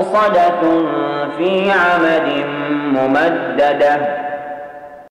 مؤصدة في عمد ممددة.